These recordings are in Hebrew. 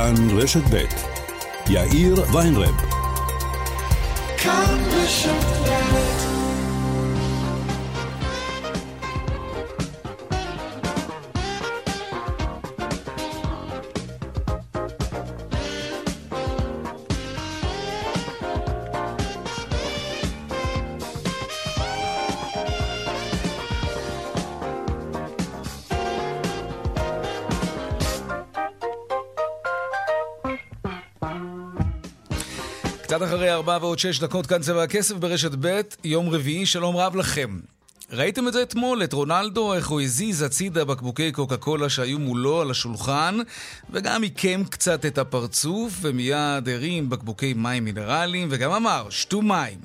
כאן רשת ב' יאיר ויינרב. כאן רשת ארבע ועוד שש דקות כאן צבע הכסף ברשת ב', יום רביעי, שלום רב לכם. ראיתם את זה אתמול, את רונלדו, איך הוא הזיז הצידה בקבוקי קוקה קולה שהיו מולו על השולחן, וגם עיקם קצת את הפרצוף, ומיד הרים בקבוקי מים מינרליים, וגם אמר, שתו מים.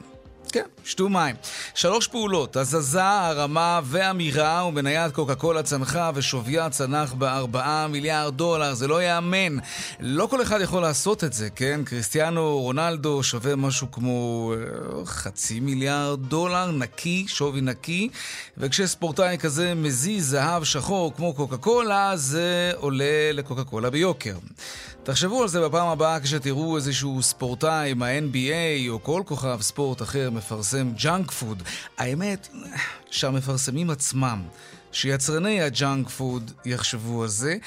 כן, שתו מים. שלוש פעולות, הזזה, הרמה ואמירה, ומניית קוקה קולה צנחה ושוויה צנח בארבעה מיליארד דולר, זה לא ייאמן. לא כל אחד יכול לעשות את זה, כן? קריסטיאנו רונלדו שווה משהו כמו אה, חצי מיליארד דולר, נקי, שווי נקי, וכשספורטאי כזה מזיז זהב שחור כמו קוקה קולה, זה עולה לקוקה קולה ביוקר. תחשבו על זה בפעם הבאה כשתראו איזשהו ספורטאי מה-NBA או כל כוכב ספורט אחר מפרסם ג'אנק פוד. האמת שהמפרסמים עצמם, שיצרני הג'אנק פוד יחשבו על זה,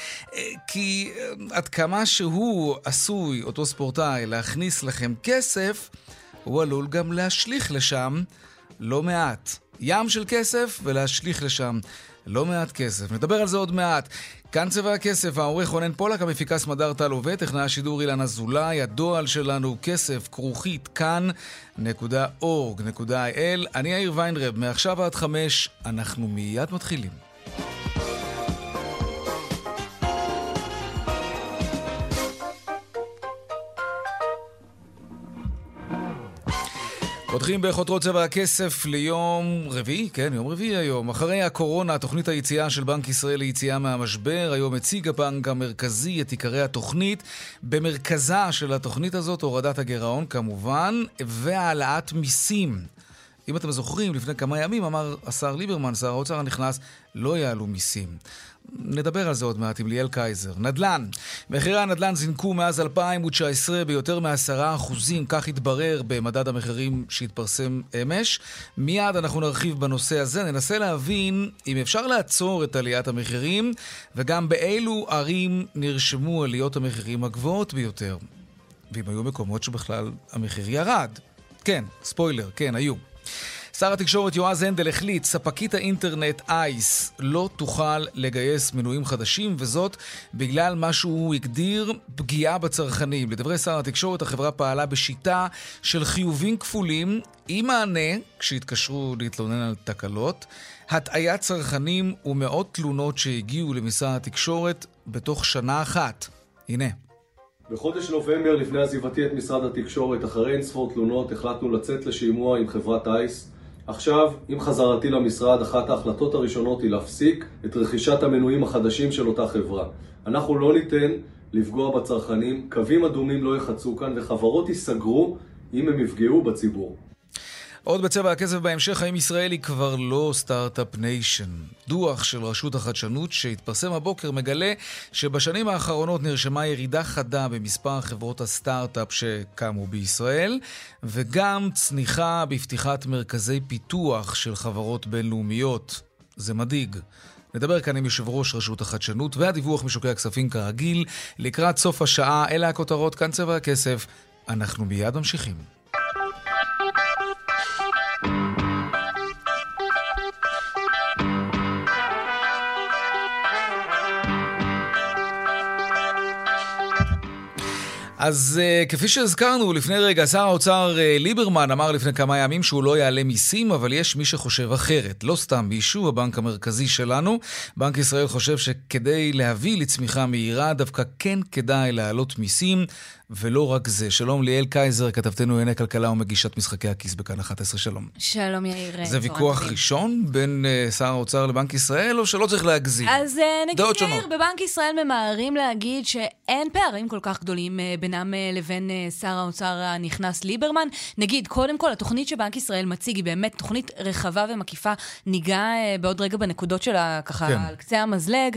כי אה, עד כמה שהוא עשוי, אותו ספורטאי, להכניס לכם כסף, הוא עלול גם להשליך לשם לא מעט. ים של כסף ולהשליך לשם לא מעט כסף. נדבר על זה עוד מעט. כאן צבע הכסף, העורך רונן פולק, המפיקה סמדר טל עובד, טכנאי השידור אילן אזולאי, הדועל שלנו כסף, כרוכית, כאן.org.il. אני יאיר ויינרב, מעכשיו עד חמש, אנחנו מיד מתחילים. פותחים בחותרות צבע הכסף ליום רביעי, כן, יום רביעי היום. אחרי הקורונה, תוכנית היציאה של בנק ישראל ליציאה מהמשבר. היום הציג הבנק המרכזי את עיקרי התוכנית. במרכזה של התוכנית הזאת, הורדת הגירעון כמובן, והעלאת מיסים. אם אתם זוכרים, לפני כמה ימים אמר השר ליברמן, שר האוצר הנכנס, לא יעלו מיסים. נדבר על זה עוד מעט עם ליאל קייזר. נדל"ן. מחירי הנדל"ן זינקו מאז 2019 ביותר מ-10%, אחוזים, כך התברר במדד המחירים שהתפרסם אמש. מיד אנחנו נרחיב בנושא הזה, ננסה להבין אם אפשר לעצור את עליית המחירים, וגם באילו ערים נרשמו עליות המחירים הגבוהות ביותר. ואם היו מקומות שבכלל המחיר ירד. כן, ספוילר, כן, היו. שר התקשורת יועז הנדל החליט, ספקית האינטרנט אייס לא תוכל לגייס מנויים חדשים, וזאת בגלל מה שהוא הגדיר פגיעה בצרכנים. לדברי שר התקשורת, החברה פעלה בשיטה של חיובים כפולים, עם מענה, כשהתקשרו להתלונן על תקלות, הטעיית צרכנים ומאות תלונות שהגיעו למשרד התקשורת בתוך שנה אחת. הנה. בחודש נובמבר, לפני עזיבתי את משרד התקשורת, אחרי אין ספור תלונות, החלטנו לצאת לשימוע עם חברת אייס. עכשיו, עם חזרתי למשרד, אחת ההחלטות הראשונות היא להפסיק את רכישת המנויים החדשים של אותה חברה. אנחנו לא ניתן לפגוע בצרכנים, קווים אדומים לא יחצו כאן וחברות ייסגרו אם הם יפגעו בציבור. עוד בצבע הכסף בהמשך, האם ישראל היא כבר לא Start-up Nation? דוח של רשות החדשנות שהתפרסם הבוקר מגלה שבשנים האחרונות נרשמה ירידה חדה במספר חברות הסטארט-אפ שקמו בישראל, וגם צניחה בפתיחת מרכזי פיתוח של חברות בינלאומיות. זה מדאיג. נדבר כאן עם יושב ראש רשות החדשנות והדיווח משוקי הכספים כרגיל. לקראת סוף השעה, אלה הכותרות, כאן צבע הכסף. אנחנו מיד ממשיכים. אז uh, כפי שהזכרנו לפני רגע, שר האוצר uh, ליברמן אמר לפני כמה ימים שהוא לא יעלה מיסים, אבל יש מי שחושב אחרת. לא סתם מישהו, הבנק המרכזי שלנו. בנק ישראל חושב שכדי להביא לצמיחה מהירה, דווקא כן כדאי להעלות מיסים, ולא רק זה. שלום ליאל קייזר, כתבתנו לענייני כלכלה ומגישת משחקי הכיס בכאן 11, שלום. שלום יאיר. זה ויכוח ראשון בין uh, שר האוצר לבנק ישראל, או שלא צריך להגזים? אז uh, נגיד יאיר, בבנק ישראל ממהרים להגיד ש... אין פערים כל כך גדולים אה, בינם אה, לבין אה, שר האוצר הנכנס ליברמן. נגיד, קודם כל, התוכנית שבנק ישראל מציג היא באמת תוכנית רחבה ומקיפה. ניגע בעוד רגע בנקודות שלה, ככה, כן. על קצה המזלג.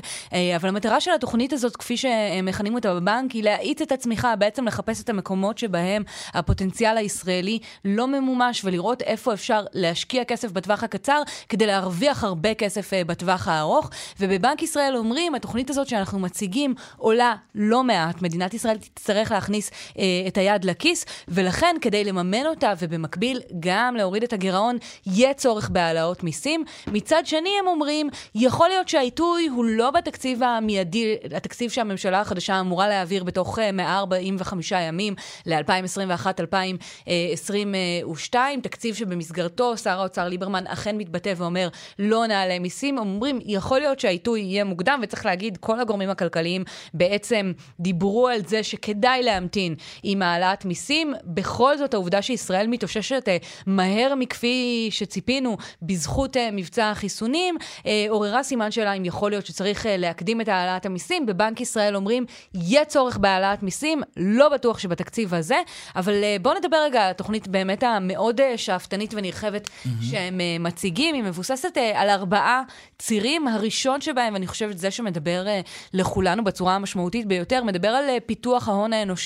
אבל המטרה של התוכנית הזאת, כפי שמכנים אותה בבנק, היא להאיץ את הצמיחה, בעצם לחפש את המקומות שבהם הפוטנציאל הישראלי לא ממומש, ולראות איפה אפשר להשקיע כסף בטווח הקצר, כדי להרוויח הרבה כסף בטווח הארוך. ובבנק ישראל אומרים, התוכנית הזאת שאנחנו מציגים עולה לא מעט. מדינת ישראל תצטרך להכניס אה, את היד לכיס, ולכן כדי לממן אותה ובמקביל גם להוריד את הגירעון, יהיה צורך בהעלאות מיסים. מצד שני, הם אומרים, יכול להיות שהעיתוי הוא לא בתקציב המיידי, התקציב שהממשלה החדשה אמורה להעביר בתוך 145 אה, ימים ל-2021-2022, תקציב שבמסגרתו שר האוצר ליברמן אכן מתבטא ואומר, לא נעלה מיסים. אומרים, יכול להיות שהעיתוי יהיה מוקדם, וצריך להגיד, כל הגורמים הכלכליים בעצם דיברו על זה שכדאי להמתין עם העלאת מיסים. בכל זאת, העובדה שישראל מתאוששת אה, מהר מכפי שציפינו בזכות אה, מבצע החיסונים, אה, עוררה סימן שאלה אם יכול להיות שצריך להקדים את העלאת המיסים. בבנק ישראל אומרים, יהיה צורך בהעלאת מיסים, לא בטוח שבתקציב הזה, אבל בואו נדבר רגע על התוכנית באמת המאוד שאפתנית ונרחבת mm-hmm. שהם מציגים. היא מבוססת על ארבעה צירים. הראשון שבהם, ואני חושבת זה שמדבר לכולנו בצורה המשמעותית ביותר, מדבר על פיתוח ההון האנושי.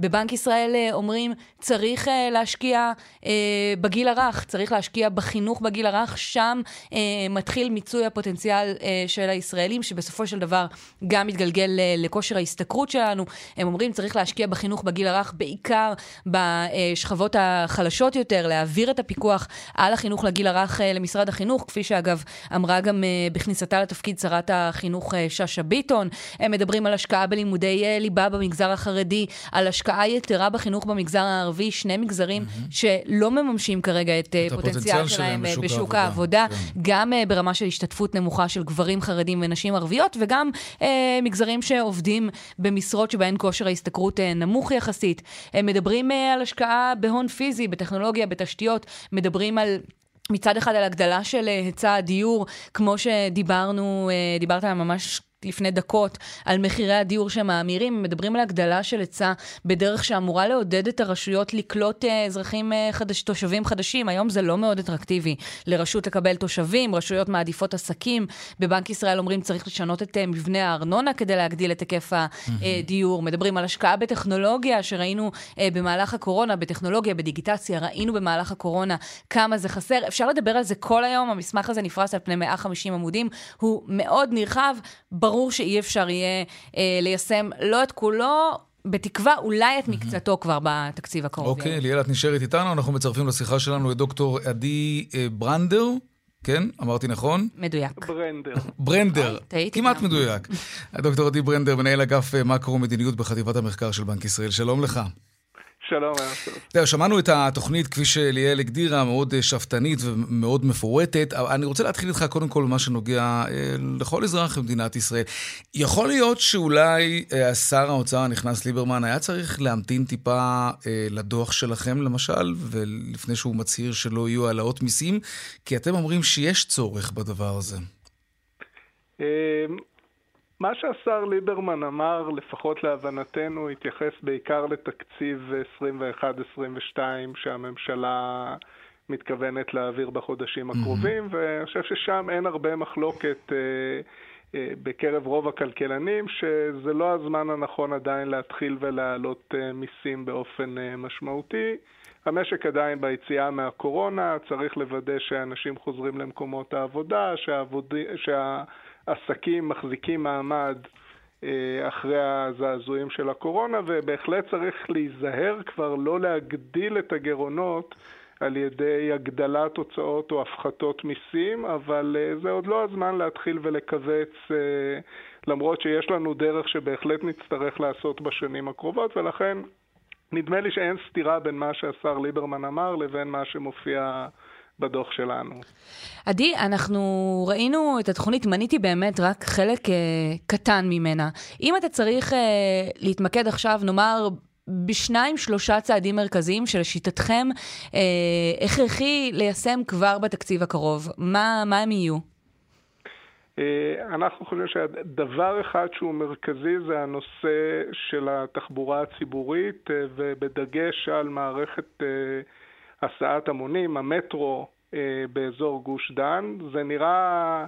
בבנק ישראל uh, אומרים, צריך uh, להשקיע uh, בגיל הרך, צריך להשקיע בחינוך בגיל הרך, שם מתחיל מיצוי הפוטנציאל של הישראלים, שבסופו של דבר גם מתגלגל לכושר ההשתכרות שלנו. הם אומרים, צריך להשקיע בחינוך בגיל הרך, בעיקר בשכבות החלשות יותר, להעביר את הפיקוח על החינוך לגיל הרך למשרד החינוך, כפי שאגב אמרה גם בכניסתה לתפקיד שרת החינוך שאשא ביטון. הם מדברים על השקעה בלימודי אה, ליבה במגזר החרדי, על השקעה יתרה בחינוך במגזר הערבי, שני מגזרים mm-hmm. שלא מממשים כרגע את, אה, את הפוטנציאל שלהם בשוק, בשוק העבודה, העבודה כן. גם uh, ברמה של השתתפות נמוכה של גברים חרדים ונשים ערביות, וגם uh, מגזרים שעובדים במשרות שבהן כושר ההשתכרות uh, נמוך יחסית. הם מדברים uh, על השקעה בהון פיזי, בטכנולוגיה, בתשתיות, מדברים על... מצד אחד על הגדלה של היצע הדיור, כמו שדיברנו, דיברת ממש לפני דקות על מחירי הדיור שמאמירים, מדברים על הגדלה של היצע בדרך שאמורה לעודד את הרשויות לקלוט uh, אזרחים uh, חדש, תושבים חדשים. היום זה לא מאוד אטרקטיבי לרשות לקבל תושבים, רשויות מעדיפות עסקים. בבנק ישראל אומרים צריך לשנות את uh, מבנה הארנונה כדי להגדיל את היקף הדיור. מדברים על השקעה בטכנולוגיה שראינו במהלך הקורונה, בטכנולוגיה, בדיגיטציה, ראינו במהלך הקורונה כמה זה חסר. אפשר לדבר על זה כל היום, המסמך הזה נפרס על פני 150 עמודים, הוא מאוד נרחב. ברור שאי אפשר יהיה אה, ליישם לא את כולו, בתקווה אולי את מקצתו כבר בתקציב הקרוב. אוקיי, ליאל, את נשארת איתנו, אנחנו מצרפים לשיחה שלנו את דוקטור עדי אה, ברנדר. כן? אמרתי נכון? מדויק. ברנדר. ברנדר, כמעט מדויק. דוקטור עדי ברנדר, מנהל אגף אה, מקרו-מדיניות בחטיבת המחקר של בנק ישראל. שלום לך. שלום, ערב שמענו את התוכנית, כפי שליאל הגדירה, מאוד אה, שאפתנית ומאוד מפורטת. אני רוצה להתחיל איתך קודם כל במה שנוגע אה, לכל אזרח במדינת ישראל. יכול להיות שאולי אה, שר האוצר הנכנס ליברמן היה צריך להמתין טיפה לדוח שלכם, למשל, ולפני שהוא מצהיר שלא יהיו העלאות מיסים, כי אתם אומרים שיש צורך בדבר הזה. מה שהשר ליברמן אמר, לפחות להבנתנו, התייחס בעיקר לתקציב 21-22 שהממשלה מתכוונת להעביר בחודשים הקרובים, mm-hmm. ואני חושב ששם אין הרבה מחלוקת אה, אה, בקרב רוב הכלכלנים, שזה לא הזמן הנכון עדיין להתחיל ולהעלות אה, מיסים באופן אה, משמעותי. המשק עדיין ביציאה מהקורונה, צריך לוודא שאנשים חוזרים למקומות העבודה, שהעבוד... שה... עסקים מחזיקים מעמד אה, אחרי הזעזועים של הקורונה, ובהחלט צריך להיזהר כבר לא להגדיל את הגירעונות על ידי הגדלת הוצאות או הפחתות מיסים, אבל אה, זה עוד לא הזמן להתחיל ולכווץ, אה, למרות שיש לנו דרך שבהחלט נצטרך לעשות בשנים הקרובות, ולכן נדמה לי שאין סתירה בין מה שהשר ליברמן אמר לבין מה שמופיע בדוח שלנו. עדי, אנחנו ראינו את התוכנית, מניתי באמת רק חלק אה, קטן ממנה. אם אתה צריך אה, להתמקד עכשיו, נאמר, בשניים, שלושה צעדים מרכזיים שלשיטתכם אה, הכרחי ליישם כבר בתקציב הקרוב, מה, מה הם יהיו? אנחנו חושבים שדבר אחד שהוא מרכזי זה הנושא של התחבורה הציבורית, ובדגש על מערכת הסעת המונים, המטרו באזור גוש דן. זה נראה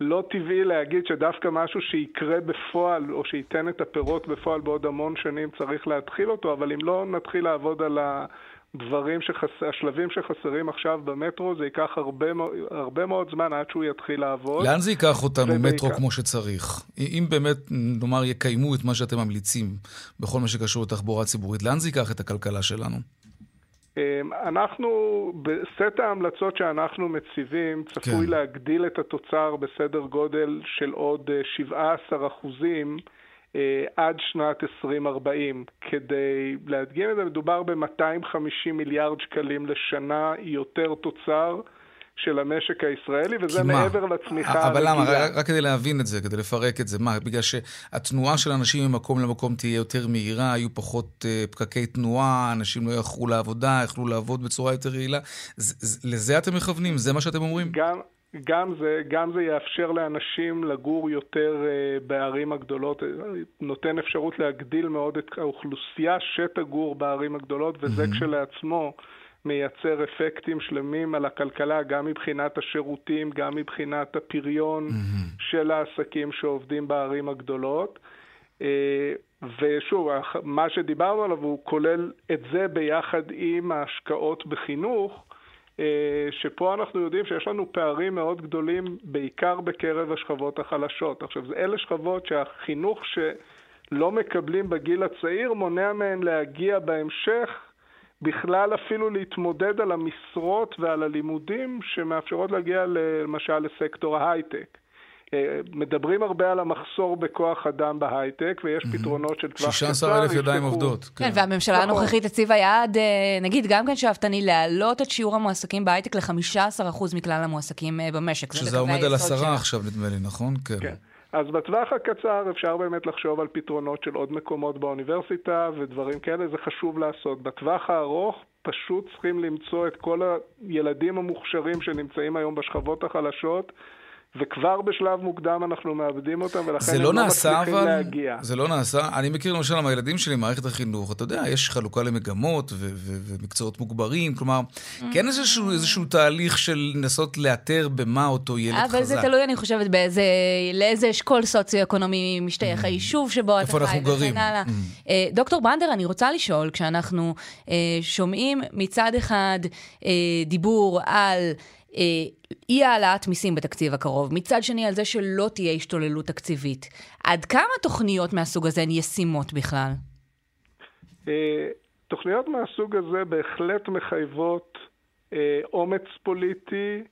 לא טבעי להגיד שדווקא משהו שיקרה בפועל, או שייתן את הפירות בפועל בעוד המון שנים צריך להתחיל אותו, אבל אם לא נתחיל לעבוד על הדברים, שחס... השלבים שחסרים עכשיו במטרו, זה ייקח הרבה, הרבה מאוד זמן עד שהוא יתחיל לעבוד. לאן זה ייקח אותנו, מטרו כמו שצריך? אם באמת, נאמר, יקיימו את מה שאתם ממליצים בכל מה שקשור לתחבורה ציבורית, לאן זה ייקח את הכלכלה שלנו? אמ, אנחנו, בסט ההמלצות שאנחנו מציבים, צפוי כן. להגדיל את התוצר בסדר גודל של עוד 17 אה, אחוזים אה, עד שנת 2040. כדי להדגים את זה, מדובר ב-250 מיליארד שקלים לשנה יותר תוצר. של המשק הישראלי, וזה מעבר לצמיחה אבל למה? רק, רק כדי להבין את זה, כדי לפרק את זה. מה, בגלל שהתנועה של אנשים ממקום למקום תהיה יותר מהירה, יהיו פחות uh, פקקי תנועה, אנשים לא יאחרו לעבודה, יכלו לעבוד בצורה יותר יעילה. לזה אתם מכוונים? זה מה שאתם אומרים? גם... גם זה, גם זה יאפשר לאנשים לגור יותר uh, בערים הגדולות, נותן אפשרות להגדיל מאוד את האוכלוסייה שתגור בערים הגדולות, וזה mm-hmm. כשלעצמו מייצר אפקטים שלמים על הכלכלה, גם מבחינת השירותים, גם מבחינת הפריון mm-hmm. של העסקים שעובדים בערים הגדולות. אה, ושוב, מה שדיברנו עליו הוא כולל את זה ביחד עם ההשקעות בחינוך, אה, שפה אנחנו יודעים שיש לנו פערים מאוד גדולים, בעיקר בקרב השכבות החלשות. עכשיו, אלה שכבות שהחינוך שלא מקבלים בגיל הצעיר מונע מהן להגיע בהמשך בכלל אפילו להתמודד על המשרות ועל הלימודים שמאפשרות להגיע למשל לסקטור ההייטק. אה, מדברים הרבה על המחסור בכוח אדם בהייטק, ויש פתרונות של טווח קצר. 16 אלף ידיים עובדות. כן, כן והממשלה נכון. הנוכחית הציבה יעד, אה, נגיד, גם כן שאפתני, להעלות את שיעור המועסקים בהייטק ל-15% מכלל המועסקים אה, במשק. שזה עומד על 10 עכשיו, נדמה לי, נכון? כן. אז בטווח הקצר אפשר באמת לחשוב על פתרונות של עוד מקומות באוניברסיטה ודברים כאלה, זה חשוב לעשות. בטווח הארוך פשוט צריכים למצוא את כל הילדים המוכשרים שנמצאים היום בשכבות החלשות וכבר בשלב מוקדם אנחנו מאבדים אותם, ולכן הם לא, לא מצליחים אבל... להגיע. זה לא נעשה. אני מכיר למשל, מהילדים שלי, מערכת החינוך, אתה יודע, יש חלוקה למגמות ו- ו- ומקצועות מוגברים, כלומר, mm. כן יש איזשהו, איזשהו תהליך של לנסות לאתר במה אותו ילד אבל חזק. אבל זה תלוי, אני חושבת, באיזה, לאיזה אשכול סוציו-אקונומי משתייך mm. היישוב שבו אתה חי וכן הלאה. Mm. אה, דוקטור ברנדר, אני רוצה לשאול, כשאנחנו אה, שומעים מצד אחד אה, דיבור על... אה, אי העלאת מיסים בתקציב הקרוב, מצד שני על זה שלא תהיה השתוללות תקציבית. עד כמה תוכניות מהסוג הזה הן ישימות בכלל? אה, תוכניות מהסוג הזה בהחלט מחייבות אה, אומץ פוליטי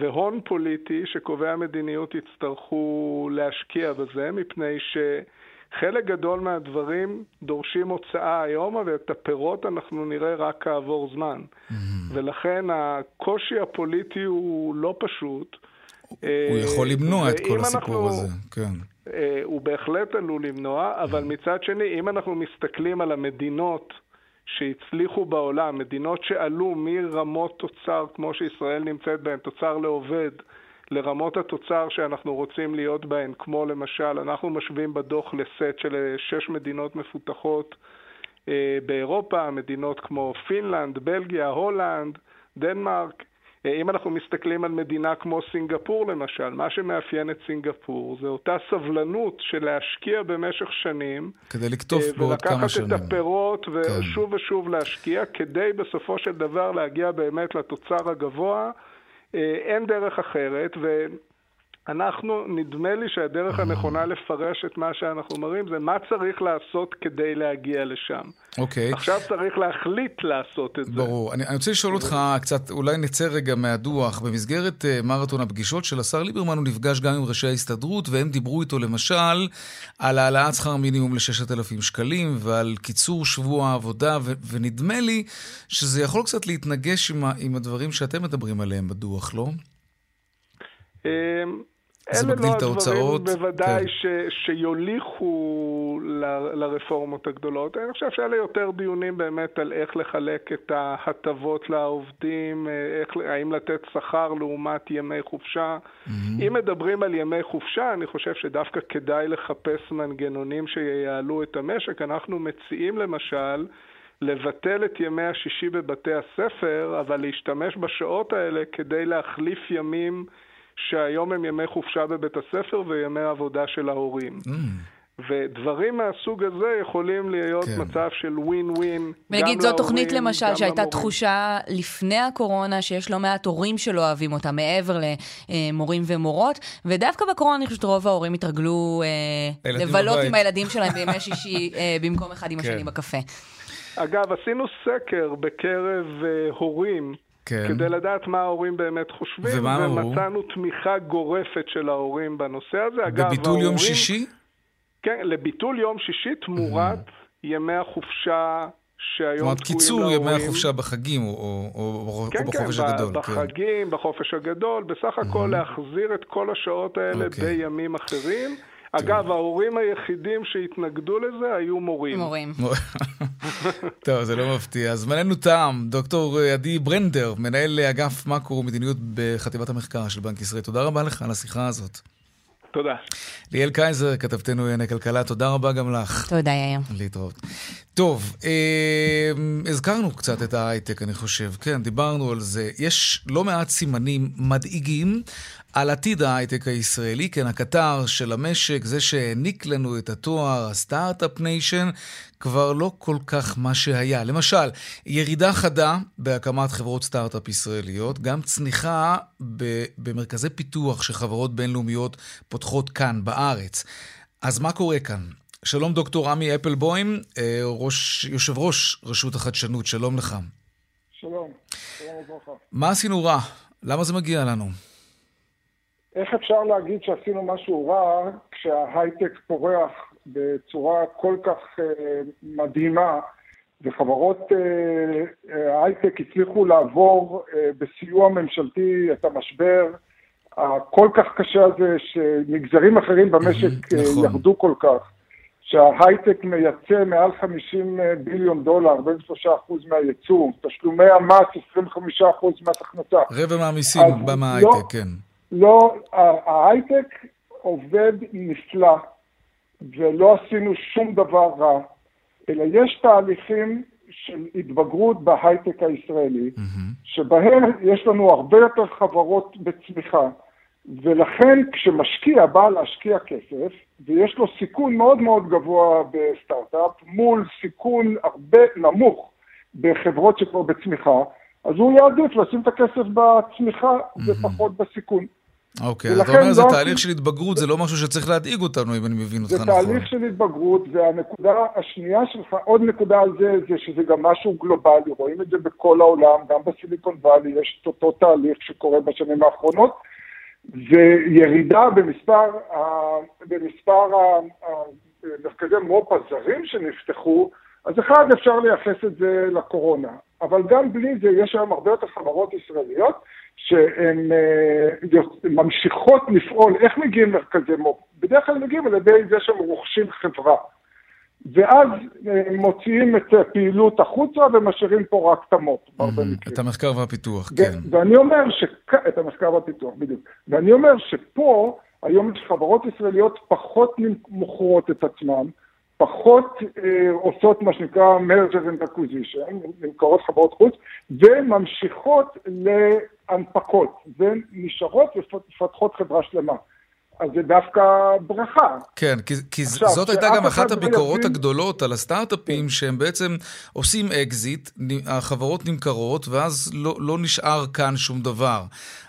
והון פוליטי שקובעי המדיניות יצטרכו להשקיע בזה, מפני ש... חלק גדול מהדברים דורשים הוצאה היום, אבל את הפירות אנחנו נראה רק כעבור זמן. Mm-hmm. ולכן הקושי הפוליטי הוא לא פשוט. הוא יכול למנוע את כל הסיפור אנחנו, הזה, כן. אה, הוא בהחלט עלול למנוע, אבל מצד שני, אם אנחנו מסתכלים על המדינות שהצליחו בעולם, מדינות שעלו מרמות תוצר כמו שישראל נמצאת בהן, תוצר לעובד, לרמות התוצר שאנחנו רוצים להיות בהן, כמו למשל, אנחנו משווים בדוח לסט של אה, שש מדינות מפותחות אה, באירופה, מדינות כמו פינלנד, בלגיה, הולנד, דנמרק. אה, אם אנחנו מסתכלים על מדינה כמו סינגפור למשל, מה שמאפיין את סינגפור זה אותה סבלנות של להשקיע במשך שנים. כדי לקטוף בעוד כמה שנים. ולקחת את הפירות ושוב כן. ושוב להשקיע, כדי בסופו של דבר להגיע באמת לתוצר הגבוה. אה, אין דרך אחרת, ואנחנו, נדמה לי שהדרך הנכונה לפרש את מה שאנחנו מראים זה מה צריך לעשות כדי להגיע לשם. אוקיי. Okay. עכשיו צריך להחליט לעשות את ברור. זה. ברור. אני, אני רוצה לשאול אותך קצת, אולי נצא רגע מהדוח. במסגרת uh, מרתון הפגישות של השר ליברמן, הוא נפגש גם עם ראשי ההסתדרות, והם דיברו איתו למשל על העלאת שכר מינימום ל-6,000 שקלים ועל קיצור שבוע העבודה, ו- ונדמה לי שזה יכול קצת להתנגש עם, ה- עם הדברים שאתם מדברים עליהם בדוח, לא? זה מגדיל את ההוצאות. אלה לא הדברים בוודאי כן. ש, שיוליכו ל, לרפורמות הגדולות. אני חושב שאלה יותר דיונים באמת על איך לחלק את ההטבות לעובדים, איך, האם לתת שכר לעומת ימי חופשה. Mm-hmm. אם מדברים על ימי חופשה, אני חושב שדווקא כדאי לחפש מנגנונים שיעלו את המשק. אנחנו מציעים למשל לבטל את ימי השישי בבתי הספר, אבל להשתמש בשעות האלה כדי להחליף ימים שהיום הם ימי חופשה בבית הספר וימי עבודה של ההורים. Mm. ודברים מהסוג הזה יכולים להיות כן. מצב של ווין ווין. ונגיד זו תוכנית למשל שהייתה למורים. תחושה לפני הקורונה שיש לא מעט הורים שלא אוהבים אותה מעבר למורים ומורות, ודווקא בקורונה אני חושבת רוב ההורים התרגלו אה, לבלות בבית. עם הילדים שלהם בימי שישי אה, במקום אחד עם כן. השני בקפה. אגב, עשינו סקר בקרב uh, הורים, כן. כדי לדעת מה ההורים באמת חושבים, ומה ומצאנו הוא? תמיכה גורפת של ההורים בנושא הזה. אגב, בביטול ההורים, יום שישי? כן, לביטול יום שישי תמורת mm. ימי החופשה שהיום תקועים להורים. קיצור ימי החופשה בחגים או, או, או, כן, או בחופש כן, הגדול. כן, בחגים, בחופש הגדול, בסך הכל mm-hmm. להחזיר את כל השעות האלה okay. אוקיי. בימים אחרים. אגב, ההורים היחידים שהתנגדו לזה היו מורים. מורים. טוב, זה לא מפתיע. זמננו תם, דוקטור עדי ברנדר, מנהל אגף מקרו ומדיניות בחטיבת המחקר של בנק ישראל. תודה רבה לך על השיחה הזאת. תודה. ליאל קייזר, כתבתנו ענייני כלכלה, תודה רבה גם לך. תודה, יאיר. להתראות. טוב, אה, הזכרנו קצת את ההייטק, אני חושב. כן, דיברנו על זה. יש לא מעט סימנים מדאיגים על עתיד ההייטק הישראלי, כן, הקטר של המשק, זה שהעניק לנו את התואר ה Start-up Nation, כבר לא כל כך מה שהיה. למשל, ירידה חדה בהקמת חברות סטארט-אפ ישראליות, גם צניחה במרכזי פיתוח שחברות בינלאומיות פותחות כאן, בארץ. אז מה קורה כאן? שלום דוקטור עמי אפלבוים, אה, ראש, יושב ראש רשות החדשנות, שלום לך. שלום, שלום וברכה. מה עשינו רע? למה זה מגיע לנו? איך אפשר להגיד שעשינו משהו רע כשההייטק פורח בצורה כל כך uh, מדהימה וחברות uh, ההייטק הצליחו לעבור uh, בסיוע ממשלתי את המשבר הכל כך קשה הזה שמגזרים אחרים במשק נכון. ירדו כל כך, שההייטק מייצא מעל 50 ביליון דולר, בין 3% מהייצוא, תשלומי המס 25% מס הכנסה. רבע מהמיסים מההייטק, לא, כן. לא, ההייטק עובד נפלא, ולא עשינו שום דבר רע, אלא יש תהליכים של התבגרות בהייטק הישראלי, mm-hmm. שבהם יש לנו הרבה יותר חברות בצמיחה, ולכן כשמשקיע בא להשקיע כסף, ויש לו סיכון מאוד מאוד גבוה בסטארט-אפ, מול סיכון הרבה נמוך בחברות שכבר בצמיחה, אז הוא יעדיף לשים את הכסף בצמיחה mm-hmm. ופחות בסיכון. אוקיי, אתה אומר זה לא תהליך של התבגרות, זה לא משהו שצריך להדאיג אותנו, אם אני מבין אותך נכון. זה תהליך של התבגרות, והנקודה השנייה שלך, עוד נקודה על זה, זה שזה גם משהו גלובלי, רואים את זה בכל העולם, גם בסיליקון וואלי יש את אותו תהליך שקורה בשנים האחרונות, וירידה במספר, במספר מרכזי מו"פ הזרים שנפתחו, אז אחד, אפשר לייחס את זה לקורונה, אבל גם בלי זה יש היום הרבה יותר חברות ישראליות שהן uh, ממשיכות לפעול. איך מגיעים מרכזי מו"פ? בדרך כלל מגיעים על ידי זה שהם רוכשים חברה. ואז uh, מוציאים את הפעילות החוצה ומשאירים פה רק את המו"פ, בהרבה מקרים. את המחקר והפיתוח, כן. ואני אומר, ש... את המחקר והפיתוח, בדיוק. ואני אומר שפה, היום יש חברות ישראליות פחות מוכרות את עצמן, פחות אה, עושות מה שנקרא merger and acquisition, נמכרות לחברות חוץ, וממשיכות להנפקות, ונשארות ומפתחות חברה שלמה. אז זה דווקא ברכה. כן, כי, כי עכשיו, זאת הייתה גם אחת הביקורות יבין... הגדולות על הסטארט-אפים, שהם בעצם עושים אקזיט, החברות נמכרות, ואז לא, לא נשאר כאן שום דבר.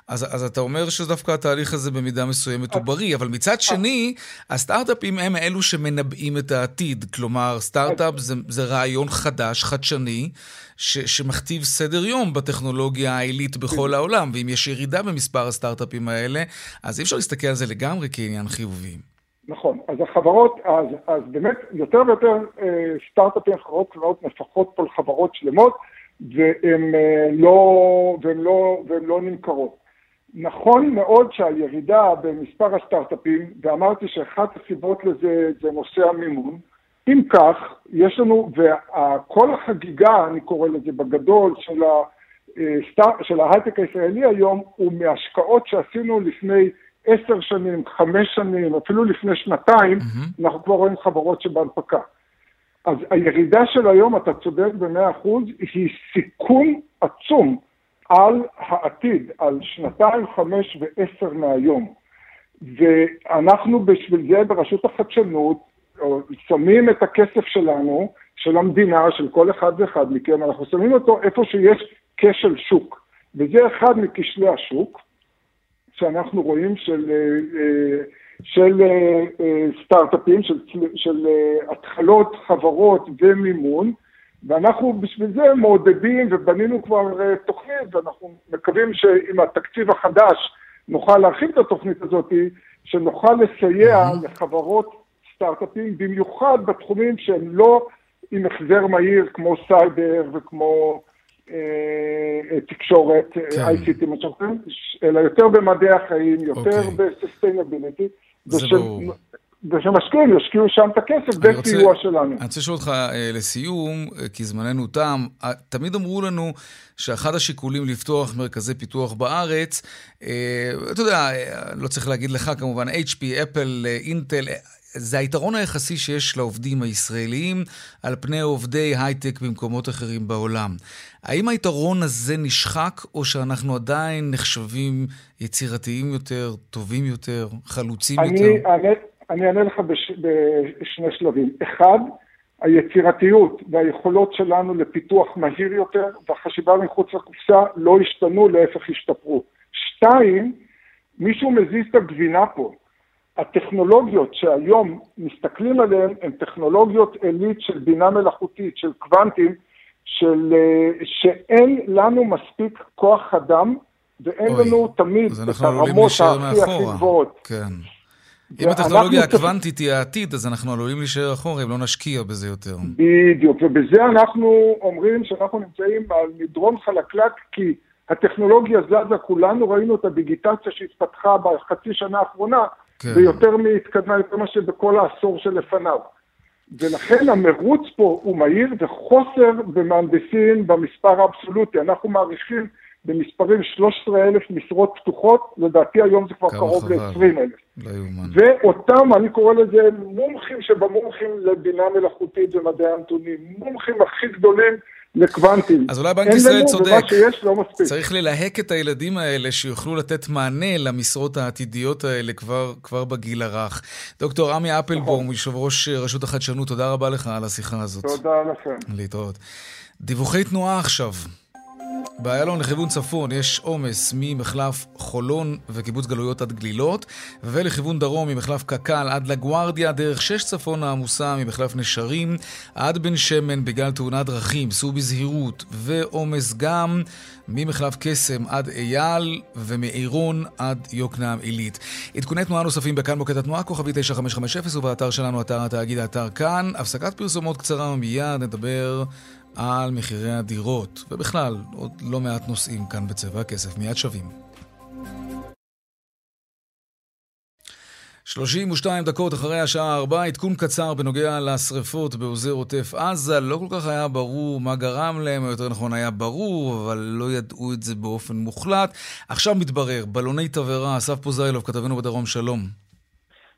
אז, אז אתה אומר שדווקא התהליך הזה במידה מסוימת הוא בריא, אבל מצד שני, הסטארט-אפים הם אלו שמנבאים את העתיד. כלומר, סטארט-אפ זה, זה רעיון חדש, חדשני, ש, שמכתיב סדר יום בטכנולוגיה העילית בכל העולם, ואם יש ירידה במספר הסטארט-אפים האלה, אז אי אפשר להסתכל על זה לגמרי כעניין חיובי. נכון, אז החברות, אז, אז באמת יותר ויותר אה, סטארט-אפים, חברות קטנות מפחות פה לחברות שלמות, והן אה, לא, לא, לא נמכרות. נכון מאוד שהירידה במספר הסטארט-אפים, ואמרתי שאחת הסיבות לזה זה נושא המימון, אם כך, יש לנו, וכל החגיגה, אני קורא לזה בגדול, של, ה, של ההייטק הישראלי היום, הוא מהשקעות שעשינו לפני עשר שנים, חמש שנים, אפילו לפני שנתיים, mm-hmm. אנחנו כבר רואים חברות שבהנפקה. אז הירידה של היום, אתה צודק במאה אחוז, היא סיכון עצום על העתיד, על שנתיים, חמש ועשר מהיום. ואנחנו בשביל זה ברשות החדשנות שמים את הכסף שלנו, של המדינה, של כל אחד ואחד מכם, אנחנו שמים אותו איפה שיש כשל שוק. וזה אחד מכשלי השוק שאנחנו רואים של, אה, של אה, סטארט-אפים, של, של אה, התחלות חברות ומימון, ואנחנו בשביל זה מעודדים ובנינו כבר תוכנית, ואנחנו מקווים שעם התקציב החדש נוכל להרחיב את התוכנית הזאת, שנוכל לסייע לחברות סטארט-אפים, במיוחד בתחומים שהם לא עם החזר מהיר כמו סייבר וכמו אה, תקשורת, כן. ICT, מה שאנחנו אלא יותר במדעי החיים, יותר אוקיי. אוקיי. ב sustainability. זה ברור. ושמשקיעים ישקיעו שם את הכסף בסיוע שלנו. אני רוצה לשאול אותך אה, לסיום, אה, כי זמננו תם, אה, תמיד אמרו לנו שאחד השיקולים לפתוח מרכזי פיתוח בארץ, אתה יודע, לא צריך להגיד לך כמובן, HP, אפל, אינטל, זה היתרון היחסי שיש לעובדים הישראלים על פני עובדי הייטק במקומות אחרים בעולם. האם היתרון הזה נשחק, או שאנחנו עדיין נחשבים יצירתיים יותר, טובים יותר, חלוצים אני, יותר? אני, אני אענה לך בש, בשני שלבים. אחד, היצירתיות והיכולות שלנו לפיתוח מהיר יותר והחשיבה מחוץ לקופסה לא השתנו, להפך השתפרו. שתיים, מישהו מזיז את הגבינה פה. הטכנולוגיות שהיום מסתכלים עליהן הן טכנולוגיות עילית של בינה מלאכותית, של קוונטים, של, שאין לנו מספיק כוח אדם ואין אוי, לנו תמיד את הרמות הכי הכי גבוהות. כן. אם הטכנולוגיה הקוונטית היא העתיד, אז אנחנו עלולים להישאר אחורה אם לא נשקיע בזה יותר. בדיוק, ובזה אנחנו אומרים שאנחנו נמצאים על מדרון חלקלק, כי הטכנולוגיה זזה, כולנו ראינו את הדיגיטציה שהתפתחה בחצי שנה האחרונה, כן. ויותר מהתקדמה, יותר מה שבכל העשור שלפניו. ולכן המרוץ פה הוא מהיר וחוסר במהנדסים במספר האבסולוטי. אנחנו מעריכים במספרים 13,000 משרות פתוחות, לדעתי היום זה כבר קרוב ל-20,000. לא. ואותם, אני קורא לזה מומחים שבמומחים לבינה מלאכותית ומדעי הנתונים, מומחים הכי גדולים לקוונטים. אז אולי בנק ישראל צודק. שיש לא מספיק. צריך ללהק את הילדים האלה שיוכלו לתת מענה למשרות העתידיות האלה כבר, כבר בגיל הרך. דוקטור עמי אפלבום, נכון. יושב ראש רשות החדשנות, תודה רבה לך על השיחה הזאת. תודה לכם. להתראות. דיווחי תנועה עכשיו. באיילון לכיוון צפון יש עומס ממחלף חולון וקיבוץ גלויות עד גלילות, ולכיוון דרום ממחלף קק"ל עד לגוארדיה, דרך שש צפון העמוסה ממחלף נשרים עד בן שמן בגלל תאונת דרכים, סעו בזהירות, ועומס גם ממחלף קסם עד אייל ומעירון עד יוקנעם עילית. עדכוני תנועה נוספים בכאן מוקד התנועה, כוכבי 9550 ובאתר שלנו, אתר התאגיד, האתר כאן. הפסקת פרסומות קצרה ומיד נדבר על מחירי הדירות, ובכלל, עוד לא מעט נושאים כאן בצבע הכסף. מיד שווים. 32 דקות אחרי השעה 4, עדכון קצר בנוגע לשריפות באוזר עוטף עזה. לא כל כך היה ברור מה גרם להם, או יותר נכון היה ברור, אבל לא ידעו את זה באופן מוחלט. עכשיו מתברר, בלוני תבערה, אסף פוזיילוב, כתבנו בדרום, שלום.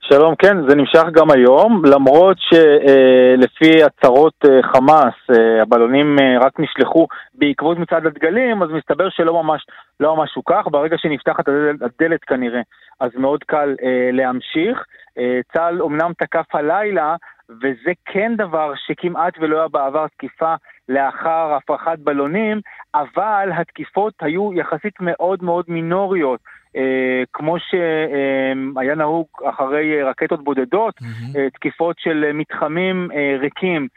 שלום, כן, זה נמשך גם היום, למרות שלפי הצהרות אה, חמאס, אה, הבלונים אה, רק נשלחו בעקבות מצעד הדגלים, אז מסתבר שלא ממש, לא ממש הוא כך, ברגע שנפתחת הדלת, הדלת כנראה, אז מאוד קל להמשיך. צה"ל אומנם תקף הלילה, וזה כן דבר שכמעט ולא היה בעבר תקיפה לאחר הפרחת בלונים, אבל התקיפות היו יחסית מאוד מאוד מינוריות. אה, כמו שהיה נהוג אחרי רקטות בודדות, mm-hmm. תקיפות של מתחמים אה, ריקים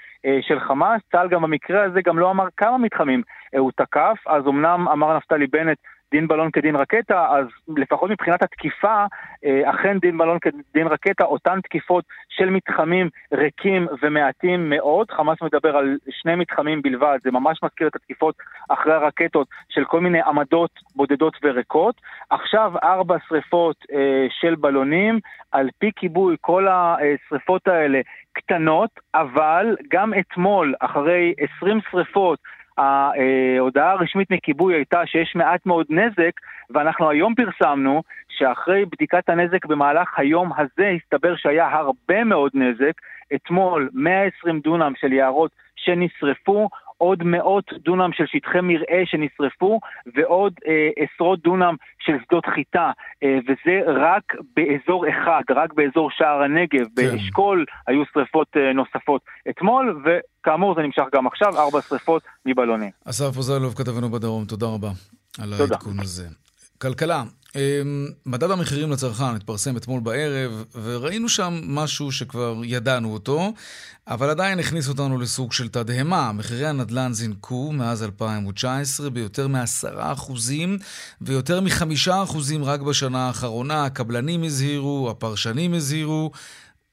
של חמאס. צה"ל גם במקרה הזה גם לא אמר כמה מתחמים הוא תקף, אז אמנם אמר נפתלי בנט דין בלון כדין רקטה, אז לפחות מבחינת התקיפה, אה, אכן דין בלון כדין רקטה, אותן תקיפות של מתחמים ריקים ומעטים מאוד. חמאס מדבר על שני מתחמים בלבד, זה ממש מזכיר את התקיפות אחרי הרקטות של כל מיני עמדות בודדות וריקות. עכשיו ארבע שריפות אה, של בלונים, על פי כיבוי כל השריפות האלה קטנות, אבל גם אתמול, אחרי 20 שריפות, ההודעה הרשמית מכיבוי הייתה שיש מעט מאוד נזק, ואנחנו היום פרסמנו שאחרי בדיקת הנזק במהלך היום הזה הסתבר שהיה הרבה מאוד נזק. אתמול 120 דונם של יערות שנשרפו, עוד מאות דונם של שטחי מרעה שנשרפו ועוד אה, עשרות דונם של שדות חיטה, אה, וזה רק באזור אחד, רק באזור שער הנגב, כן. באשכול היו שרפות אה, נוספות אתמול, וכאמור זה נמשך גם עכשיו, ארבע שרפות מבלונים. אסף פוזלוב, כתבנו בדרום, תודה רבה על העדכון הזה. כלכלה, אמ, מדד המחירים לצרכן התפרסם אתמול בערב, וראינו שם משהו שכבר ידענו אותו, אבל עדיין הכניס אותנו לסוג של תדהמה. מחירי הנדל"ן זינקו מאז 2019 ביותר מ-10% ויותר מ-5% רק בשנה האחרונה. הקבלנים הזהירו, הפרשנים הזהירו.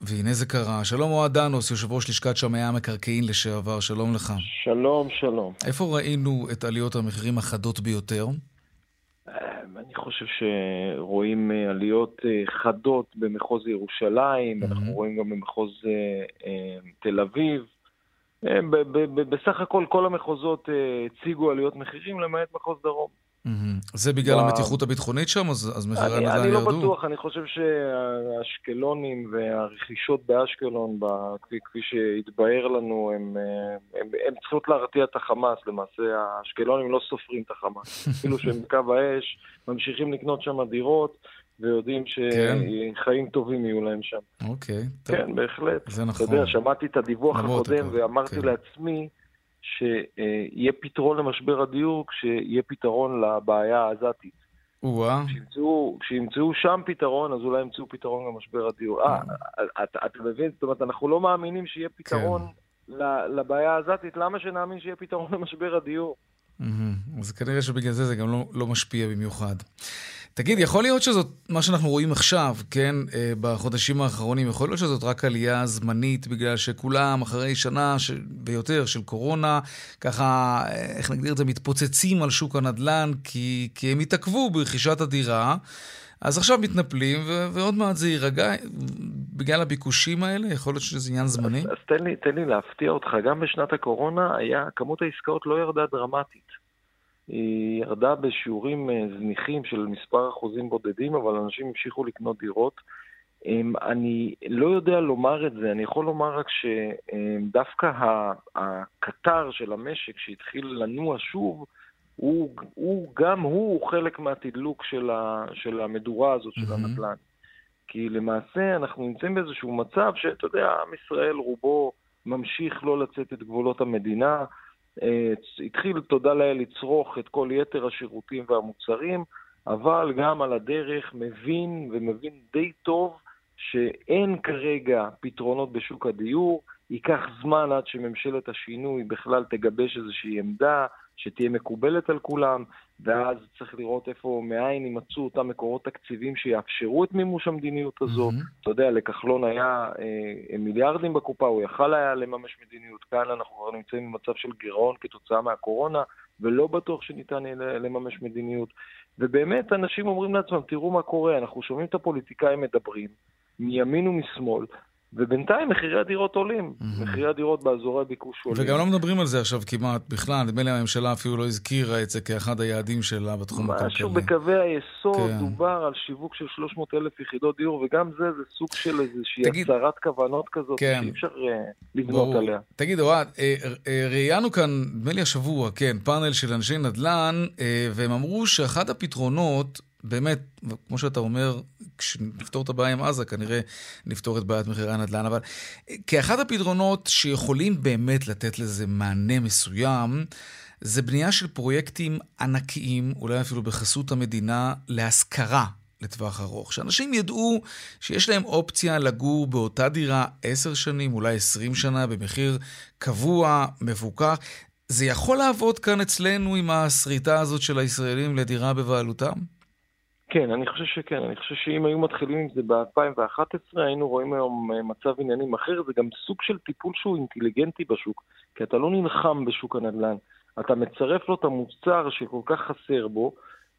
והנה זה קרה. שלום אוהד דנוס, יושב ראש לשכת שמאי המקרקעין לשעבר, שלום לך. שלום, שלום. איפה ראינו את עליות המחירים החדות ביותר? אני חושב שרואים אה, עליות אה, חדות במחוז ירושלים, mm-hmm. אנחנו רואים גם במחוז אה, תל אביב. בסך הכל כל המחוזות הציגו עליות מחירים למעט מחוז דרום. זה בגלל המתיחות הביטחונית שם? אז מחירי הנדל"ן ירדו? אני לא בטוח, אני חושב שהאשקלונים והרכישות באשקלון, כפי שהתבהר לנו, הם צריכות להרתיע את החמאס למעשה. האשקלונים לא סופרים את החמאס. אפילו שהם בקו האש, ממשיכים לקנות שם דירות. ויודעים שחיים כן. טובים יהיו להם שם. אוקיי. כן, בהחלט. זה נכון. אתה יודע, שמעתי את הדיווח הקודם ואמרתי כן. לעצמי, שיהיה פתרון למשבר הדיור כשיהיה פתרון לבעיה העזתית. כשימצאו שם פתרון, אז אולי ימצאו פתרון למשבר הדיור. אה, אתה מבין? זאת אומרת, אנחנו לא מאמינים שיהיה פתרון כן. לבעיה העזתית, למה שנאמין שיהיה פתרון למשבר הדיור? אז כנראה שבגלל זה זה גם לא, לא משפיע במיוחד. תגיד, יכול להיות שזאת, מה שאנחנו רואים עכשיו, כן, אה, בחודשים האחרונים, יכול להיות שזאת רק עלייה זמנית, בגלל שכולם אחרי שנה ש... ויותר של קורונה, ככה, אה, איך נגדיר את זה, מתפוצצים על שוק הנדל"ן, כי, כי הם התעכבו ברכישת הדירה. אז עכשיו מתנפלים, ו- ועוד מעט זה יירגע בגלל הביקושים האלה? יכול להיות שזה עניין זמני? אז, אז תן, לי, תן לי להפתיע אותך, גם בשנת הקורונה היה, כמות העסקאות לא ירדה דרמטית. היא ירדה בשיעורים אה, זניחים של מספר אחוזים בודדים, אבל אנשים המשיכו לקנות דירות. אני לא יודע לומר את זה, אני יכול לומר רק שדווקא הקטר של המשק שהתחיל לנוע שוב, הוא, הוא גם הוא חלק מהתדלוק של, ה, של המדורה הזאת של mm-hmm. הנדל"ן. כי למעשה אנחנו נמצאים באיזשהו מצב שאתה יודע, עם ישראל רובו ממשיך לא לצאת את גבולות המדינה, התחיל, תודה לאל, לצרוך את כל יתר השירותים והמוצרים, אבל גם על הדרך מבין ומבין די טוב שאין כרגע פתרונות בשוק הדיור, ייקח זמן עד שממשלת השינוי בכלל תגבש איזושהי עמדה שתהיה מקובלת על כולם, ואז צריך לראות איפה, מאין יימצאו אותם מקורות תקציבים שיאפשרו את מימוש המדיניות הזו. Mm-hmm. אתה יודע, לכחלון היה אה, מיליארדים בקופה, הוא יכל היה לממש מדיניות. כאן אנחנו כבר נמצאים במצב של גירעון כתוצאה מהקורונה, ולא בטוח שניתן יהיה לממש מדיניות. ובאמת, אנשים אומרים לעצמם, תראו מה קורה, אנחנו שומעים את הפוליטיקאים מדברים, מימין ומשמאל, ובינתיים מחירי הדירות עולים, mm-hmm. מחירי הדירות באזורי ביקוש עולים. וגם לא מדברים על זה עכשיו כמעט בכלל, נדמה לי הממשלה אפילו לא הזכירה את זה כאחד היעדים שלה בתחום הכלכלי. משהו בקווי היסוד, כן. דובר על שיווק של 300 אלף יחידות דיור, וגם זה, זה סוג של איזושהי תגיד, הצהרת כוונות כזאת, כן. שאי אפשר uh, לבנות ברור. עליה. תגיד, אוהד, אה, אה, ראיינו כאן, נדמה לי השבוע, כן, פאנל של אנשי נדל"ן, אה, והם אמרו שאחד הפתרונות, באמת, כמו שאתה אומר, כשנפתור את הבעיה עם עזה, כנראה נפתור את בעיית מחירי הנדל"ן. אבל כאחד הפתרונות שיכולים באמת לתת לזה מענה מסוים, זה בנייה של פרויקטים ענקיים, אולי אפילו בחסות המדינה, להשכרה לטווח ארוך. שאנשים ידעו שיש להם אופציה לגור באותה דירה עשר שנים, אולי עשרים שנה, במחיר קבוע, מפוקח. זה יכול לעבוד כאן אצלנו עם הסריטה הזאת של הישראלים לדירה בבעלותם? כן, אני חושב שכן. אני חושב שאם היו מתחילים עם זה ב-2011, היינו רואים היום אה, מצב עניינים אחר. זה גם סוג של טיפול שהוא אינטליגנטי בשוק, כי אתה לא נלחם בשוק הנדל"ן. אתה מצרף לו את המוצר שכל כך חסר בו,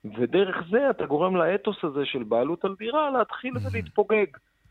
ודרך זה אתה גורם לאתוס הזה של בעלות על דירה להתחיל ולהתפוגג.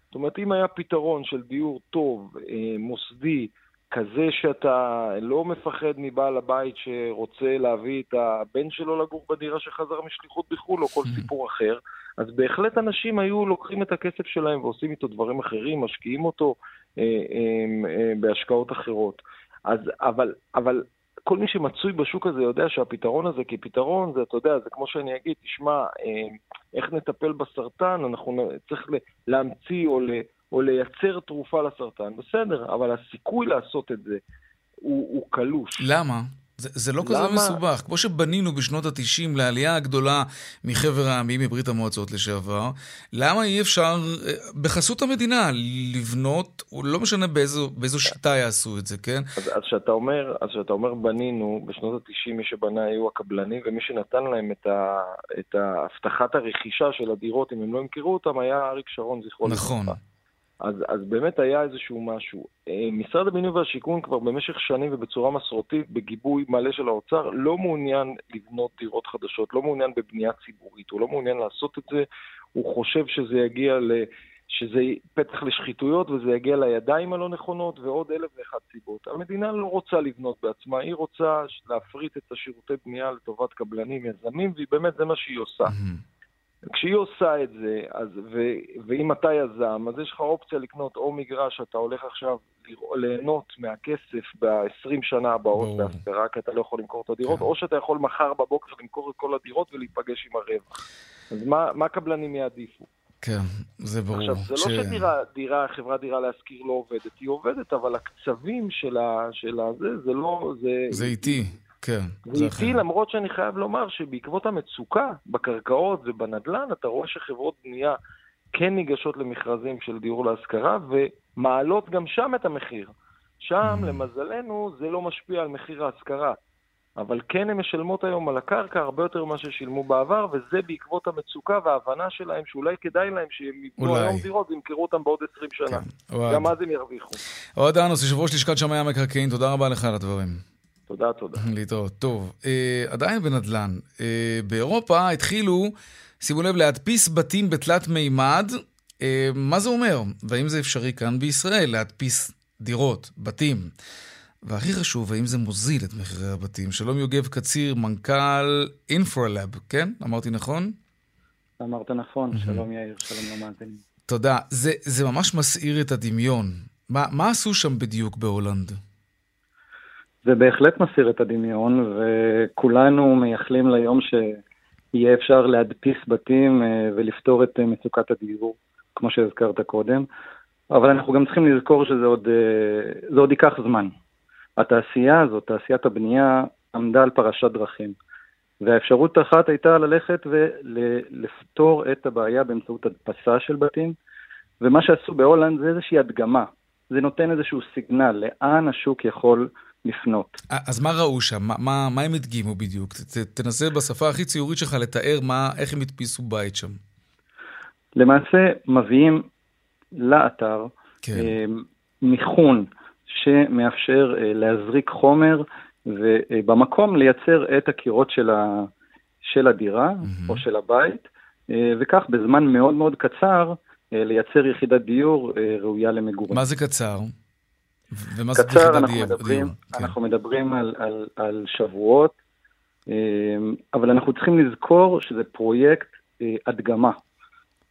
זאת אומרת, אם היה פתרון של דיור טוב, אה, מוסדי, כזה שאתה לא מפחד מבעל הבית שרוצה להביא את הבן שלו לגור בדירה שחזר משליחות בחו"ל או כל סיפור אחר, אז בהחלט אנשים היו לוקחים את הכסף שלהם ועושים איתו דברים אחרים, משקיעים אותו אה, אה, אה, בהשקעות אחרות. אז, אבל, אבל כל מי שמצוי בשוק הזה יודע שהפתרון הזה כפתרון, זה, אתה יודע, זה כמו שאני אגיד, תשמע, אה, איך נטפל בסרטן, אנחנו צריך להמציא או, ל, או לייצר תרופה לסרטן, בסדר, אבל הסיכוי לעשות את זה הוא, הוא קלוש. למה? זה, זה לא כזה למה? מסובך. כמו שבנינו בשנות ה-90 לעלייה הגדולה מחבר העמים, מברית המועצות לשעבר, למה אי אפשר אה, בחסות המדינה לבנות, לא משנה באיזו, באיזו שיטה יעשו את זה, כן? אז, אז שאתה אומר, אז שאתה אומר בנינו, בשנות ה-90 מי שבנה היו הקבלנים, ומי שנתן להם את, ה, את הבטחת הרכישה של הדירות, אם הם לא ימכרו אותם, היה אריק שרון, זכרו לברכה. נכון. לך. אז, אז באמת היה איזשהו משהו. אה, משרד הבינוי והשיכון כבר במשך שנים ובצורה מסורתית, בגיבוי מלא של האוצר, לא מעוניין לבנות דירות חדשות, לא מעוניין בבנייה ציבורית, הוא לא מעוניין לעשות את זה, הוא חושב שזה יגיע ל... שזה פתח לשחיתויות וזה יגיע לידיים הלא נכונות ועוד אלף ואחת סיבות. המדינה לא רוצה לבנות בעצמה, היא רוצה להפריט את השירותי בנייה לטובת קבלנים, יזמים, והיא באמת, זה מה שהיא עושה. Mm-hmm. כשהיא עושה את זה, אז, ו, ואם אתה יזם, אז יש לך אופציה לקנות או מגרש, אתה הולך עכשיו ליהנות מהכסף ב-20 שנה הבאות בהספרה, כי אתה לא יכול למכור את הדירות, כן. או שאתה יכול מחר בבוקר למכור את כל הדירות ולהיפגש עם הרווח. אז מה, מה קבלנים יעדיפו? כן, זה ברור. עכשיו, זה לא ש... לא שדירה, דירה, חברת דירה להשכיר לא עובדת, היא עובדת, אבל הקצבים של, ה, של הזה, זה לא... זה, זה איטי. כן. זה איטי, למרות שאני חייב לומר שבעקבות המצוקה בקרקעות ובנדל"ן, אתה רואה שחברות בנייה כן ניגשות למכרזים של דיור להשכרה, ומעלות גם שם את המחיר. שם, mm. למזלנו, זה לא משפיע על מחיר ההשכרה. אבל כן הן משלמות היום על הקרקע הרבה יותר ממה ששילמו בעבר, וזה בעקבות המצוקה וההבנה שלהם שאולי כדאי להם שהם יבנו היום דירות וימכרו אותם בעוד 20 שנה. כן. גם אז הם ירוויחו. אוהד אנוס, יושב ראש לשכת שמאי המקרקעין, תודה רבה לך על הדברים. תודה, תודה. להתראות. טוב, אה, עדיין בנדל"ן. אה, באירופה התחילו, שימו לב, להדפיס בתים בתלת מימד. אה, מה זה אומר? והאם זה אפשרי כאן בישראל להדפיס דירות, בתים? והכי חשוב, האם זה מוזיל את מחירי הבתים? שלום יוגב קציר, מנכ"ל אינפרלאב, כן? אמרתי נכון? אמרת נכון, שלום יאיר, שלום למאזינים. תודה. זה, זה ממש מסעיר את הדמיון. מה, מה עשו שם בדיוק בהולנד? זה בהחלט מסעיר את הדמיון, וכולנו מייחלים ליום שיהיה אפשר להדפיס בתים אה, ולפתור את אה, מצוקת הדיור, כמו שהזכרת קודם. אבל אנחנו גם צריכים לזכור שזה עוד, אה, עוד ייקח זמן. התעשייה הזאת, תעשיית הבנייה, עמדה על פרשת דרכים. והאפשרות האחת הייתה ללכת ולפתור את הבעיה באמצעות הדפסה של בתים, ומה שעשו בהולנד זה איזושהי הדגמה. זה נותן איזשהו סיגנל לאן השוק יכול לפנות. אז מה ראו שם? מה, מה, מה הם הדגימו בדיוק? ת, תנסה בשפה הכי ציורית שלך לתאר מה, איך הם הדפיסו בית שם. למעשה מביאים לאתר כן. אה, מיכון שמאפשר אה, להזריק חומר ובמקום לייצר את הקירות של, ה, של הדירה mm-hmm. או של הבית, אה, וכך בזמן מאוד מאוד קצר לייצר יחידת דיור ראויה למגורים. מה זה קצר? ומה אנחנו מדברים, כן. אנחנו מדברים על, על, על שבועות, אמ, אבל אנחנו צריכים לזכור שזה פרויקט אה, הדגמה.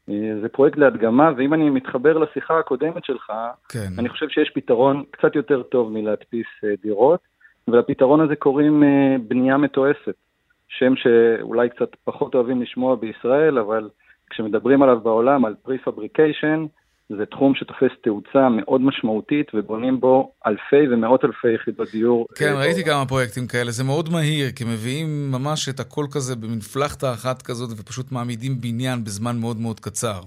אה, זה פרויקט להדגמה, ואם אני מתחבר לשיחה הקודמת שלך, כן. אני חושב שיש פתרון קצת יותר טוב מלהדפיס אה, דירות, ולפתרון הזה קוראים בנייה מתועשת. שם שאולי קצת פחות אוהבים לשמוע בישראל, אבל כשמדברים עליו בעולם, על prefabrication, זה תחום שתופס תאוצה מאוד משמעותית ובונים בו אלפי ומאות אלפי יחידות דיור. כן, אה, ראיתי כמה פרויקטים כאלה, זה מאוד מהיר, כי מביאים ממש את הכל כזה במין פלטה אחת כזאת ופשוט מעמידים בניין בזמן מאוד מאוד קצר.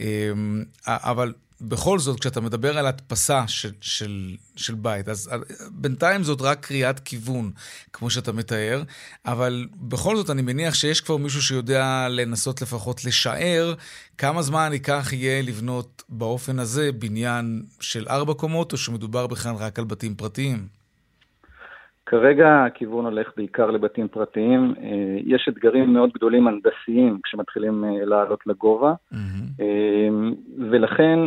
אמ, אבל בכל זאת, כשאתה מדבר על הדפסה של, של, של בית, אז בינתיים זאת רק קריאת כיוון, כמו שאתה מתאר, אבל בכל זאת אני מניח שיש כבר מישהו שיודע לנסות לפחות לשער כמה זמן ייקח יהיה לבנות באופן הזה בניין של ארבע קומות, או שמדובר בכלל רק על בתים פרטיים. כרגע הכיוון הולך בעיקר לבתים פרטיים. אה, יש אתגרים מאוד גדולים הנדסיים כשמתחילים אה, לעלות לגובה, mm-hmm. ולכן,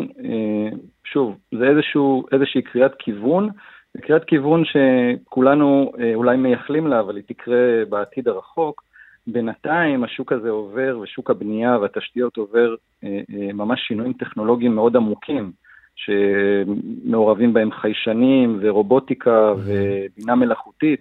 שוב, זה איזשהו, איזושהי קריאת כיוון, קריאת כיוון שכולנו אולי מייחלים לה, אבל היא תקרה בעתיד הרחוק. בינתיים השוק הזה עובר, ושוק הבנייה והתשתיות עובר ממש שינויים טכנולוגיים מאוד עמוקים. שמעורבים בהם חיישנים ורובוטיקה mm-hmm. ובינה מלאכותית.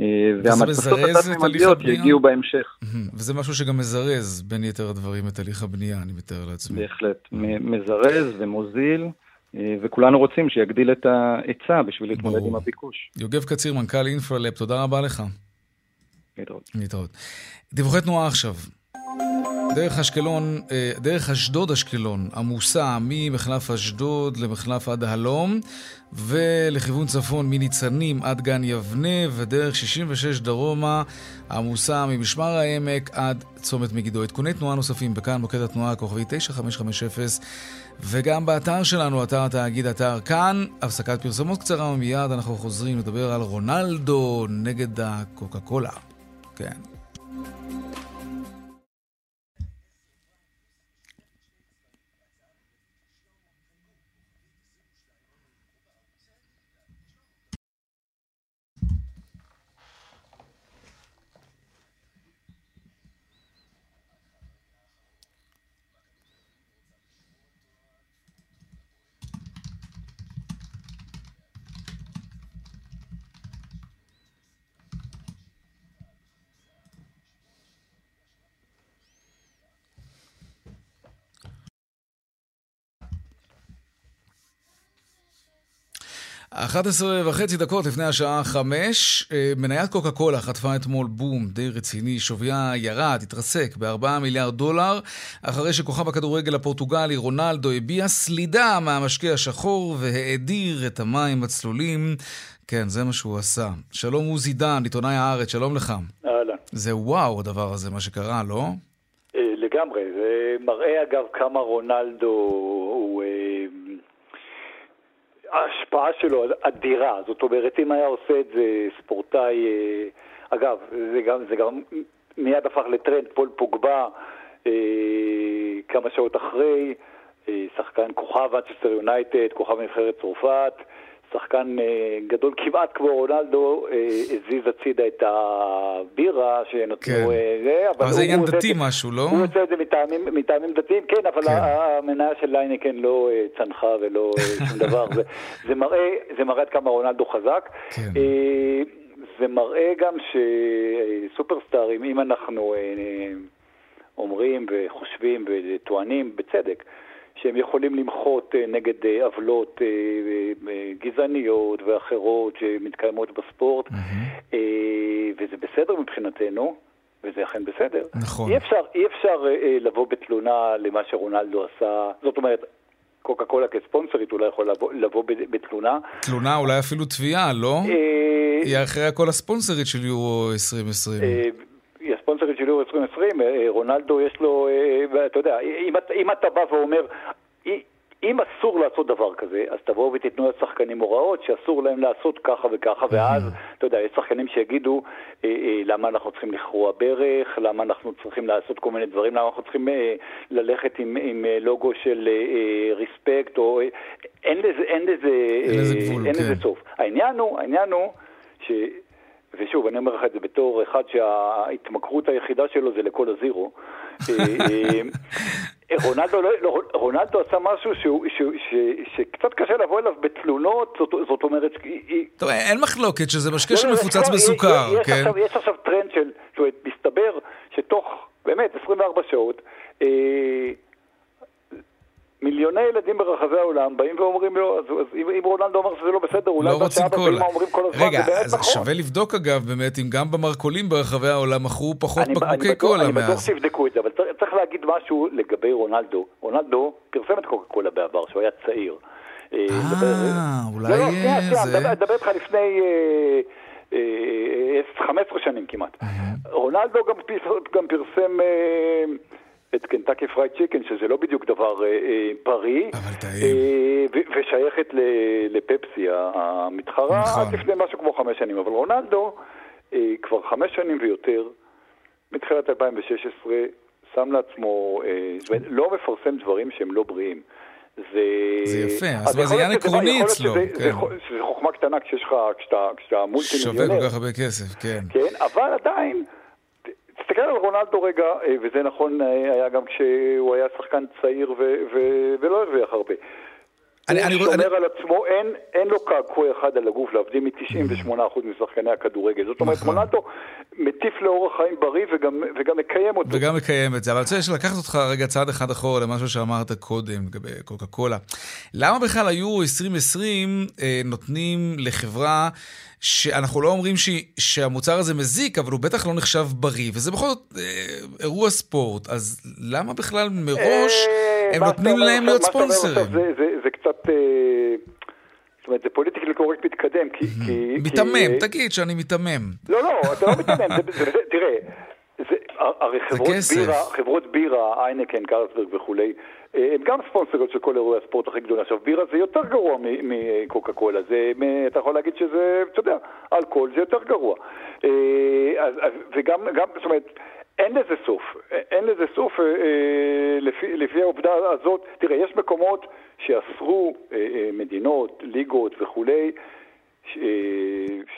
אה, והמדפסות התת-ממדיות שהגיעו בהמשך. וזה משהו שגם מזרז, בין יתר הדברים, את הליך הבנייה, אני מתאר לעצמי. בהחלט, מזרז ומוזיל, אה, וכולנו רוצים שיגדיל את ההיצע בשביל להתמודד עם הביקוש. יוגב קציר, מנכ"ל אינפרלפ, תודה רבה לך. להתראות. להתראות. דיווחי תנועה עכשיו. דרך אשקלון, אה, דרך אשדוד אשקלון עמוסה ממחלף אשדוד למחלף עד הלום ולכיוון צפון מניצנים עד גן יבנה ודרך 66 דרומה עמוסה ממשמר העמק עד צומת מגידו. עדכוני תנועה נוספים בכאן מוקד התנועה הכוכבי 9550 וגם באתר שלנו, אתר התאגיד, אתר כאן. הפסקת פרסומות קצרה ומיד אנחנו חוזרים לדבר על רונלדו נגד הקוקה קולה. כן. 11 וחצי דקות לפני השעה 5, אה, מניית קוקה קולה חטפה אתמול בום די רציני, שוויה ירד, התרסק ב-4 מיליארד דולר, אחרי שכוכב הכדורגל הפורטוגלי רונלדו הביע סלידה מהמשקה השחור והאדיר את המים הצלולים. כן, זה מה שהוא עשה. שלום עוזי דן, עיתונאי הארץ, שלום לך. אהלן. זה וואו הדבר הזה, מה שקרה, לא? אה, לגמרי, זה מראה אגב כמה רונלדו הוא... אה, ההשפעה שלו אדירה, זאת אומרת, אם היה עושה את זה ספורטאי, אה, אגב, זה גם, זה גם מיד הפך לטרנד, פול פוגבה, אה, כמה שעות אחרי, אה, שחקן כוכב מנצ'סטר יונייטד, כוכב נבחרת צרפת, שחקן אה, גדול כמעט כמו רונלדו, אה, הזיז הצידה את הבירה שנתנו, כן. אה, אבל זה עניין דתי משהו, לא? הוא עושה את זה מטעמים, מטעמים דתיים, כן, אבל כן. המניה של היינקן לא צנחה ולא שום דבר. זה, זה, מראה, זה מראה עד כמה רונלדו חזק. כן. זה מראה גם שסופרסטארים, אם אנחנו אומרים וחושבים וטוענים, בצדק, שהם יכולים למחות אה, נגד אה, עוולות אה, גזעניות ואחרות שמתקיימות בספורט, mm-hmm. וזה בסדר מבחינתנו. וזה אכן בסדר. נכון. אי אפשר, אי אפשר לבוא בתלונה למה שרונלדו עשה, זאת אומרת, קוקה קולה כספונסרית אולי יכול לבוא, לבוא בתלונה. תלונה, אולי אפילו תביעה, לא? היא אחרי הכל הספונסרית של יורו 2020. היא הספונסרית של יורו 2020, אה, רונלדו יש לו, אה, אתה יודע, אם, אם אתה בא ואומר, אם אסור לעשות דבר כזה, אז תבואו ותיתנו לשחקנים הוראות שאסור להם לעשות ככה וככה, ואז, אתה יודע, יש שחקנים שיגידו אה, אה, למה אנחנו צריכים לכרוע ברך, למה אנחנו צריכים לעשות כל מיני דברים, למה אנחנו צריכים אה, ללכת עם, עם אה, לוגו של ריספקט, או... אין לזה, אין לזה, אין לזה גבול, אין כן. לזה סוף. העניין הוא, העניין הוא, ש... ושוב, אני אומר לך את זה בתור אחד שההתמכרות היחידה שלו זה לכל הזירו. אה, אה, רונלדו, לא, לא, רונלדו עשה משהו שהוא, שהוא, ש, שקצת קשה לבוא אליו בתלונות, זאת, זאת אומרת... טוב, אין מחלוקת שזה משקה לא, שמפוצץ בסוכר, יש, כן? עכשיו, יש עכשיו טרנד של, זאת אומרת, מסתבר שתוך באמת 24 שעות, אה, מיליוני ילדים ברחבי העולם באים ואומרים לו, אז, אז אם, אם רונלדו אמר שזה לא בסדר, אולי לא רוצים קולה. אומרים כל הזמן, רגע, אז נכון. שווה לבדוק אגב באמת, אם גם במרכולים ברחבי העולם מכרו פחות בקבוקי קולה מאז. אני בטוח שיבדקו את זה, אבל צריך, צריך להגיד משהו לגבי רונלדו. רונלדו פרסם את קוקה קולה בעבר, שהוא היה צעיר. אה, אולי לא, לא, זה... אני מדבר איתך לפני 15 שנים כמעט. רונלדו גם פרסם את קנטקי פרייד צ'יקן, שזה לא בדיוק דבר אה, בריא. אבל טעים. אה, ושייכת לפפסי המתחרה, נכון. עד לפני משהו כמו חמש שנים. אבל רונלדו אה, כבר חמש שנים ויותר, מתחילת 2016, שם לעצמו, אה, לא מפרסם דברים שהם לא בריאים. זה... זה יפה, אז זה עניין עקרוני אצלו. כן. זה, זה חוכמה קטנה כשיש לך, כשאתה, כשאתה מולטי מיליונר. שווה כל כך הרבה כסף, כן. כן, אבל עדיין, תסתכל על רונלדו רגע, אה, וזה נכון אה, היה גם כשהוא היה שחקן צעיר ו- ו- ולא הרוויח הרבה. אני, הוא אני, שומר אני... על עצמו, אין, אין לו קעקוע אחד על הגוף, להבדיל מ-98% משחקני הכדורגל. זאת אומרת, נכון. רונלדו מטיף לאורח חיים בריא וגם, וגם מקיים אותו. וגם מקיים את זה. אבל אני רוצה לקחת אותך רגע צעד אחד אחורה למשהו שאמרת קודם לגבי קוקה קולה. למה בכלל היו 2020 אה, נותנים לחברה... שאנחנו לא אומרים ש, שהמוצר הזה מזיק, אבל הוא בטח לא נחשב בריא, וזה בכל זאת אה, אירוע ספורט, אז למה בכלל מראש אה, הם נותנים להם להיות ספונסרים? זה, זה, זה קצת... אה, זאת אומרת, זה פוליטיקלי קורקט מתקדם, כי... כי מיתמם, כי... תגיד שאני מיתמם. לא, לא, אתה לא מיתמם, זה, זה, תראה, זה, הרי חברות בירה, חברות בירה, איינקן, קרלסברג וכולי, הם גם ספונסריות של כל אירועי הספורט הכי גדולים. עכשיו, בירה זה יותר גרוע מקוקה קולה, זה, אתה יכול להגיד שזה, אתה יודע, אלכוהול זה יותר גרוע. אה, וגם, גם, זאת אומרת, אין לזה סוף, אין לזה סוף אה, אה, לפי, לפי העובדה הזאת. תראה, יש מקומות שאסרו מדינות, ליגות וכולי,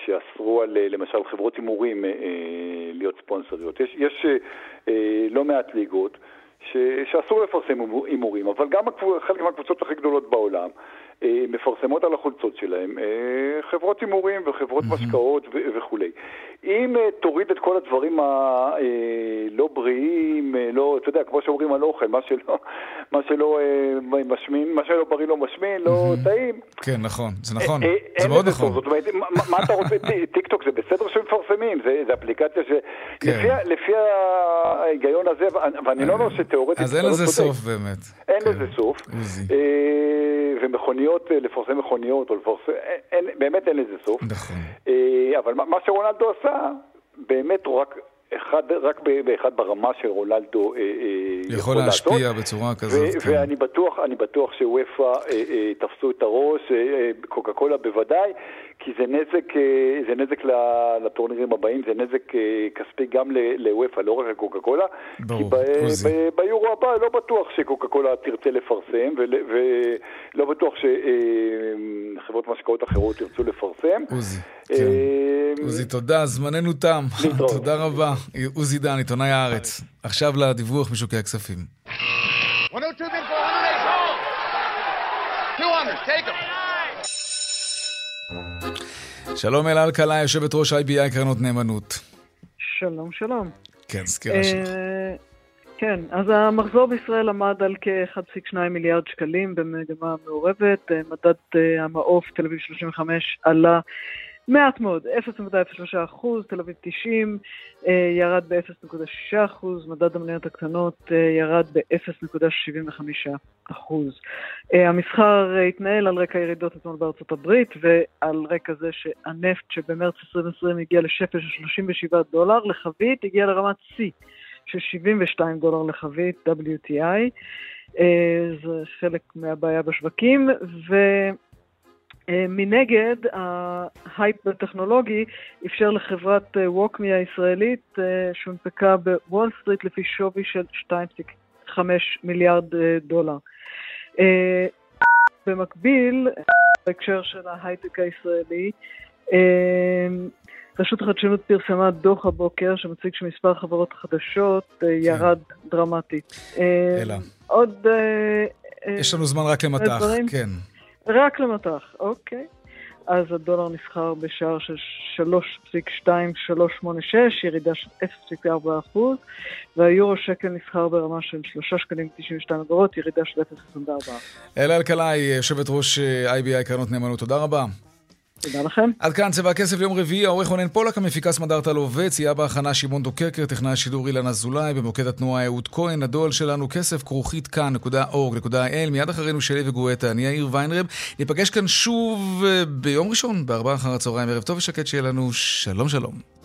שאסרו על למשל חברות הימורים להיות ספונסריות. יש, יש לא מעט ליגות ש, שאסור לפרסם הימורים, אבל גם חלק מהקבוצות הכי גדולות בעולם אה, מפרסמות על החולצות שלהם אה, חברות הימורים וחברות משקאות וכולי. אם אה, תוריד את כל הדברים הלא בריאים, לא, אתה יודע, כמו שאומרים על אוכל, מה שלא, מה שלא משמין, מה שלא בריא לא משמין, לא טעים. כן, נכון, זה נכון, זה מאוד נכון. זאת אומרת, מה אתה רוצה, טיק טוק זה בסדר שמפרסמים, זה אפליקציה ש... כן. לפי ההיגיון הזה, ואני לא אומר שתיאורטית... אז אין לזה סוף באמת. אין לזה כן. סוף. ומכוניות, לפרסם מכוניות, או לפרסם, באמת אין לזה סוף. נכון. אבל מה שרונלדו עשה, באמת הוא רק אחד, רק באחד ברמה של רונלדו אה, אה, יכול להשפיע לעשות. בצורה כזאת. ו- כן. ואני בטוח, אני בטוח שוופא אה, אה, תפסו את הראש, אה, אה, קוקה קולה בוודאי, כי זה נזק, אה, זה נזק לטורנירים הבאים, זה נזק אה, כספי גם לוופא, לא רק לקוקה קולה. ברור, כי ב- ביורו הבא לא בטוח שקוקה קולה תרצה לפרסם, ולא בטוח שחברות משקאות אחרות ירצו לפרסם. עוזי, כן. עוזי, תודה, זמננו תם. תודה רבה. עוזי דן, עיתונאי הארץ. עכשיו לדיווח משוקי הכספים. שלום אלעל קלה, יושבת ראש IBI קרנות נאמנות. שלום, שלום. כן, סקירה שלך. כן, אז המחזור בישראל עמד על כ-1.2 מיליארד שקלים במגמה מעורבת. מדד אה, המעוף תל אביב 35 עלה מעט מאוד, 0.03 אחוז, תל אביב 90 אה, ירד ב-0.6 אחוז, מדד המניות הקטנות אה, ירד ב-0.75 אחוז. אה, המסחר התנהל על רקע ירידות אתמול בארצות הברית ועל רקע זה שהנפט שבמרץ 2020 הגיע לשפל של 37 דולר לחבית, הגיע לרמת שיא של 72 דולר לחבית, WTI. זה חלק מהבעיה בשווקים, ו... אה, מנגד, ההייפ הטכנולוגי אפשר לחברת ווקמי אה, הישראלית, אה, שהונפקה בוול סטריט לפי שווי של 2.5 מיליארד דולר. במקביל, בהקשר של ההייטק הישראלי, רשות החדשנות פרסמה דוח הבוקר שמציג שמספר החברות החדשות כן. ירד דרמטית. אלא. עוד... יש לנו זמן רק למטח, כן. רק למטח, אוקיי. אז הדולר נסחר בשער של 3.2386, ירידה של 0.4%, והיורו שקל נסחר ברמה של 3 שקלים 92 אגורות, ירידה של 0.24%. אלה אלקלעי, יושבת ראש אה, IBI קרנות נאמנות, תודה רבה. תודה לכם. עד כאן צבע הכסף ליום רביעי, העורך רונן פולק, המפיקה סמדארטה לובץ, סייע בהכנה שמעון דוקרקר, טכנאי השידור אילן אזולאי, במוקד התנועה אהוד כהן, הדואל שלנו כסף כרוכית כאן.org.il, מיד אחרינו שלי וגואטה, אני יאיר ויינרב. ניפגש כאן שוב אה, ביום ראשון, בארבעה אחר הצהריים, ערב טוב ושקט שיהיה לנו, שלום שלום.